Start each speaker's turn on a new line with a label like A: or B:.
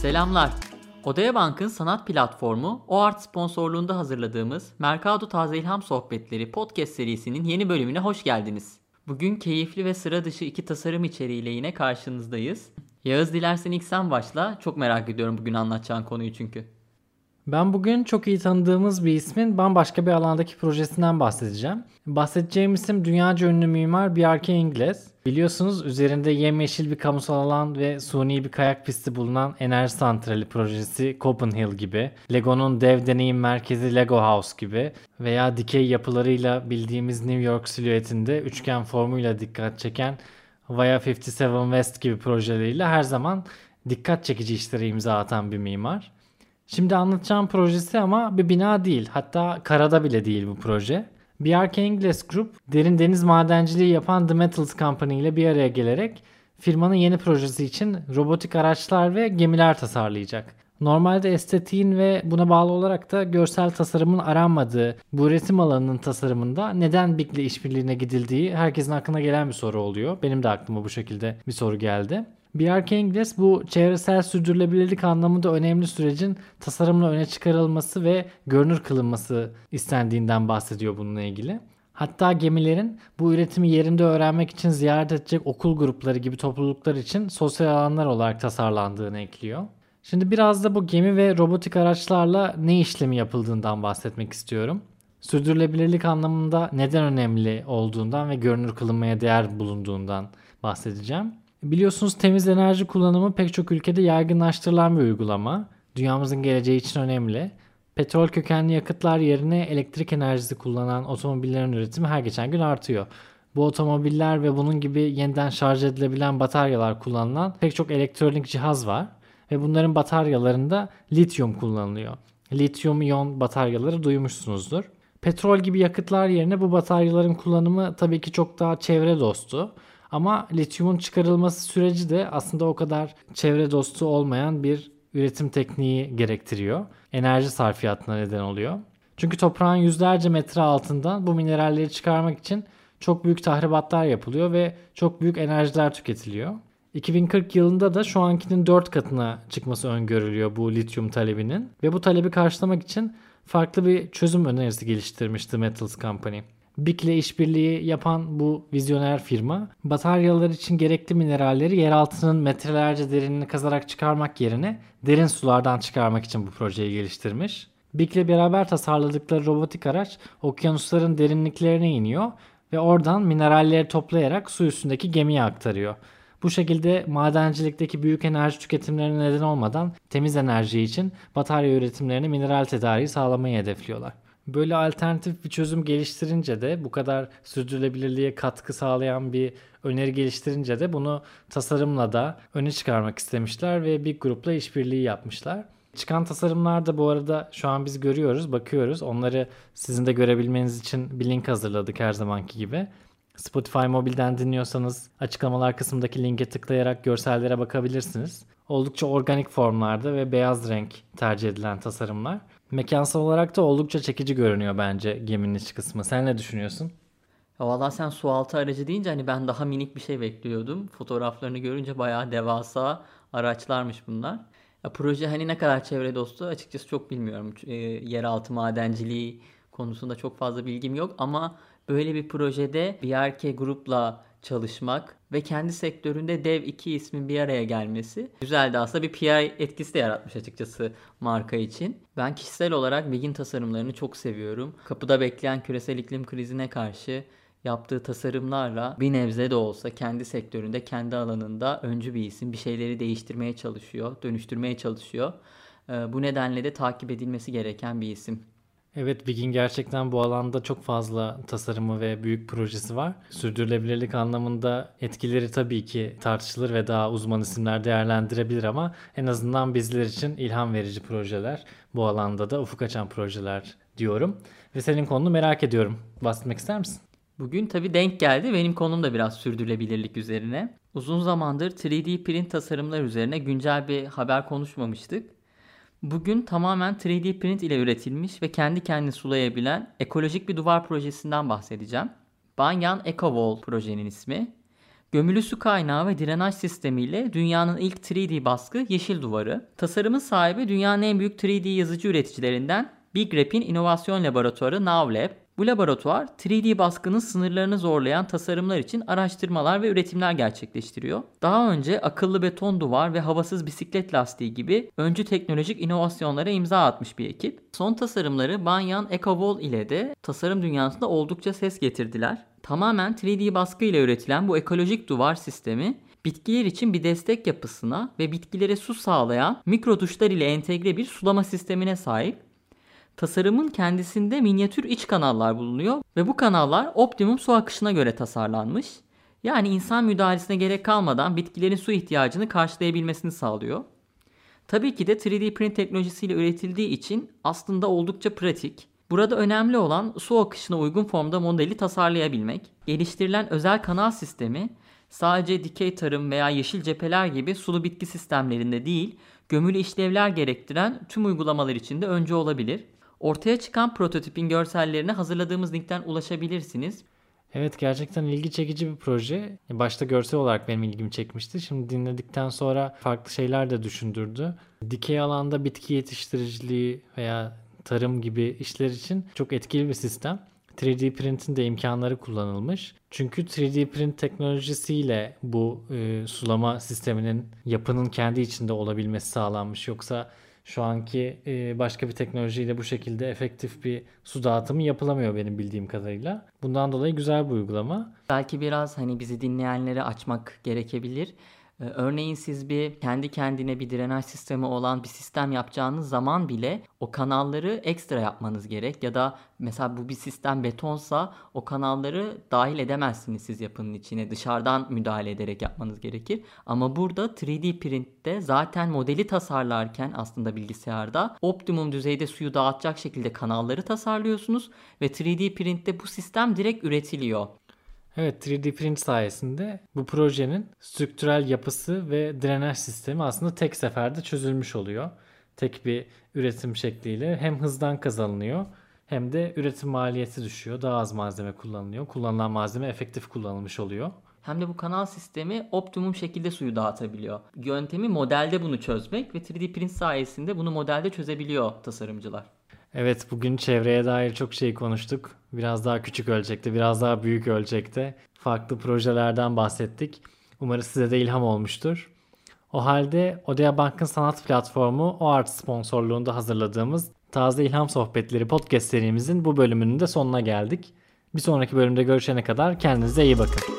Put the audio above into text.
A: Selamlar. Odaya Bank'ın sanat platformu OART sponsorluğunda hazırladığımız Mercado Taze İlham Sohbetleri podcast serisinin yeni bölümüne hoş geldiniz. Bugün keyifli ve sıra dışı iki tasarım içeriğiyle yine karşınızdayız. Yağız dilersen ilk sen başla. Çok merak ediyorum bugün anlatacağın konuyu çünkü.
B: Ben bugün çok iyi tanıdığımız bir ismin bambaşka bir alandaki projesinden bahsedeceğim. Bahsedeceğim isim dünyaca ünlü mimar Bjarke Ingles. Biliyorsunuz üzerinde yemyeşil bir kamusal alan ve suni bir kayak pisti bulunan enerji santrali projesi Copenhagen gibi, Lego'nun dev deneyim merkezi Lego House gibi veya dikey yapılarıyla bildiğimiz New York silüetinde üçgen formuyla dikkat çeken Via 57 West gibi projeleriyle her zaman dikkat çekici işlere imza atan bir mimar. Şimdi anlatacağım projesi ama bir bina değil. Hatta karada bile değil bu proje. BRK Ingles Group derin deniz madenciliği yapan The Metals Company ile bir araya gelerek firmanın yeni projesi için robotik araçlar ve gemiler tasarlayacak. Normalde estetiğin ve buna bağlı olarak da görsel tasarımın aranmadığı bu üretim alanının tasarımında neden Big ile işbirliğine gidildiği herkesin aklına gelen bir soru oluyor. Benim de aklıma bu şekilde bir soru geldi. BRK Ingles bu çevresel sürdürülebilirlik anlamında önemli sürecin tasarımla öne çıkarılması ve görünür kılınması istendiğinden bahsediyor bununla ilgili. Hatta gemilerin bu üretimi yerinde öğrenmek için ziyaret edecek okul grupları gibi topluluklar için sosyal alanlar olarak tasarlandığını ekliyor. Şimdi biraz da bu gemi ve robotik araçlarla ne işlemi yapıldığından bahsetmek istiyorum. Sürdürülebilirlik anlamında neden önemli olduğundan ve görünür kılınmaya değer bulunduğundan bahsedeceğim. Biliyorsunuz temiz enerji kullanımı pek çok ülkede yaygınlaştırılan bir uygulama. Dünyamızın geleceği için önemli. Petrol kökenli yakıtlar yerine elektrik enerjisi kullanan otomobillerin üretimi her geçen gün artıyor. Bu otomobiller ve bunun gibi yeniden şarj edilebilen bataryalar kullanılan pek çok elektronik cihaz var ve bunların bataryalarında lityum kullanılıyor. Lityum iyon bataryaları duymuşsunuzdur. Petrol gibi yakıtlar yerine bu bataryaların kullanımı tabii ki çok daha çevre dostu. Ama lityumun çıkarılması süreci de aslında o kadar çevre dostu olmayan bir üretim tekniği gerektiriyor. Enerji sarfiyatına neden oluyor. Çünkü toprağın yüzlerce metre altından bu mineralleri çıkarmak için çok büyük tahribatlar yapılıyor ve çok büyük enerjiler tüketiliyor. 2040 yılında da şu ankinin 4 katına çıkması öngörülüyor bu lityum talebinin ve bu talebi karşılamak için farklı bir çözüm önerisi geliştirmişti Metals Company. BIC ile işbirliği yapan bu vizyoner firma bataryalar için gerekli mineralleri yeraltının metrelerce derinini kazarak çıkarmak yerine derin sulardan çıkarmak için bu projeyi geliştirmiş. BIC ile beraber tasarladıkları robotik araç okyanusların derinliklerine iniyor ve oradan mineralleri toplayarak su üstündeki gemiye aktarıyor. Bu şekilde madencilikteki büyük enerji tüketimlerine neden olmadan temiz enerji için batarya üretimlerini mineral tedariği sağlamayı hedefliyorlar. Böyle alternatif bir çözüm geliştirince de bu kadar sürdürülebilirliğe katkı sağlayan bir öneri geliştirince de bunu tasarımla da öne çıkarmak istemişler ve bir grupla işbirliği yapmışlar. Çıkan tasarımlar da bu arada şu an biz görüyoruz, bakıyoruz. Onları sizin de görebilmeniz için bir link hazırladık her zamanki gibi. Spotify mobilden dinliyorsanız açıklamalar kısmındaki linke tıklayarak görsellere bakabilirsiniz. Oldukça organik formlarda ve beyaz renk tercih edilen tasarımlar. Mekansal olarak da oldukça çekici görünüyor bence geminin iç kısmı. Sen ne düşünüyorsun?
A: Ya valla sen su altı aracı deyince hani ben daha minik bir şey bekliyordum. Fotoğraflarını görünce bayağı devasa araçlarmış bunlar. Ya proje hani ne kadar çevre dostu açıkçası çok bilmiyorum. E, yeraltı madenciliği konusunda çok fazla bilgim yok ama böyle bir projede BRK Group'la çalışmak ve kendi sektöründe dev iki ismin bir araya gelmesi güzeldi aslında bir PR etkisi de yaratmış açıkçası marka için. Ben kişisel olarak Big'in tasarımlarını çok seviyorum. Kapıda bekleyen küresel iklim krizine karşı yaptığı tasarımlarla bir nebze de olsa kendi sektöründe, kendi alanında öncü bir isim. Bir şeyleri değiştirmeye çalışıyor, dönüştürmeye çalışıyor. Bu nedenle de takip edilmesi gereken bir isim.
B: Evet Big'in gerçekten bu alanda çok fazla tasarımı ve büyük projesi var. Sürdürülebilirlik anlamında etkileri tabii ki tartışılır ve daha uzman isimler değerlendirebilir ama en azından bizler için ilham verici projeler. Bu alanda da ufuk açan projeler diyorum. Ve senin konunu merak ediyorum. Bahsetmek ister misin?
A: Bugün tabii denk geldi. Benim konum da biraz sürdürülebilirlik üzerine. Uzun zamandır 3D print tasarımlar üzerine güncel bir haber konuşmamıştık. Bugün tamamen 3D print ile üretilmiş ve kendi kendini sulayabilen ekolojik bir duvar projesinden bahsedeceğim. Banyan EcoWall projenin ismi. Gömülü su kaynağı ve drenaj sistemiyle dünyanın ilk 3D baskı Yeşil Duvarı. Tasarımın sahibi dünyanın en büyük 3D yazıcı üreticilerinden Big Rap'in inovasyon laboratuvarı NavLab. Bu laboratuvar 3D baskının sınırlarını zorlayan tasarımlar için araştırmalar ve üretimler gerçekleştiriyor. Daha önce akıllı beton duvar ve havasız bisiklet lastiği gibi öncü teknolojik inovasyonlara imza atmış bir ekip. Son tasarımları Banyan EcoWall ile de tasarım dünyasında oldukça ses getirdiler. Tamamen 3D baskı ile üretilen bu ekolojik duvar sistemi bitkiler için bir destek yapısına ve bitkilere su sağlayan mikro duşlar ile entegre bir sulama sistemine sahip. Tasarımın kendisinde minyatür iç kanallar bulunuyor ve bu kanallar optimum su akışına göre tasarlanmış. Yani insan müdahalesine gerek kalmadan bitkilerin su ihtiyacını karşılayabilmesini sağlıyor. Tabii ki de 3D print teknolojisiyle üretildiği için aslında oldukça pratik. Burada önemli olan su akışına uygun formda modeli tasarlayabilmek. Geliştirilen özel kanal sistemi sadece dikey tarım veya yeşil cepheler gibi sulu bitki sistemlerinde değil, gömülü işlevler gerektiren tüm uygulamalar için de önce olabilir. Ortaya çıkan prototipin görsellerine hazırladığımız linkten ulaşabilirsiniz.
B: Evet gerçekten ilgi çekici bir proje. Başta görsel olarak benim ilgimi çekmişti. Şimdi dinledikten sonra farklı şeyler de düşündürdü. Dikey alanda bitki yetiştiriciliği veya tarım gibi işler için çok etkili bir sistem. 3D printin de imkanları kullanılmış. Çünkü 3D print teknolojisiyle bu e, sulama sisteminin yapının kendi içinde olabilmesi sağlanmış. Yoksa şu anki e, başka bir teknolojiyle bu şekilde efektif bir su dağıtımı yapılamıyor benim bildiğim kadarıyla. Bundan dolayı güzel bir uygulama.
A: Belki biraz hani bizi dinleyenlere açmak gerekebilir. Ee, örneğin siz bir kendi kendine bir drenaj sistemi olan bir sistem yapacağınız zaman bile o kanalları ekstra yapmanız gerek ya da mesela bu bir sistem betonsa o kanalları dahil edemezsiniz siz yapının içine dışarıdan müdahale ederek yapmanız gerekir. Ama burada 3D printte zaten modeli tasarlarken aslında bilgisayarda optimum düzeyde suyu dağıtacak şekilde kanalları tasarlıyorsunuz ve 3D printte bu sistem direkt üretiliyor.
B: Evet 3D print sayesinde bu projenin strüktürel yapısı ve drenaj sistemi aslında tek seferde çözülmüş oluyor. Tek bir üretim şekliyle hem hızdan kazanılıyor hem de üretim maliyeti düşüyor. Daha az malzeme kullanılıyor. Kullanılan malzeme efektif kullanılmış oluyor.
A: Hem de bu kanal sistemi optimum şekilde suyu dağıtabiliyor. Yöntemi modelde bunu çözmek ve 3D print sayesinde bunu modelde çözebiliyor tasarımcılar.
B: Evet bugün çevreye dair çok şey konuştuk. Biraz daha küçük ölçekte, biraz daha büyük ölçekte farklı projelerden bahsettik. Umarız size de ilham olmuştur. O halde Odea Bank'ın sanat platformu OART sponsorluğunda hazırladığımız Taze İlham Sohbetleri podcast serimizin bu bölümünün de sonuna geldik. Bir sonraki bölümde görüşene kadar kendinize iyi bakın.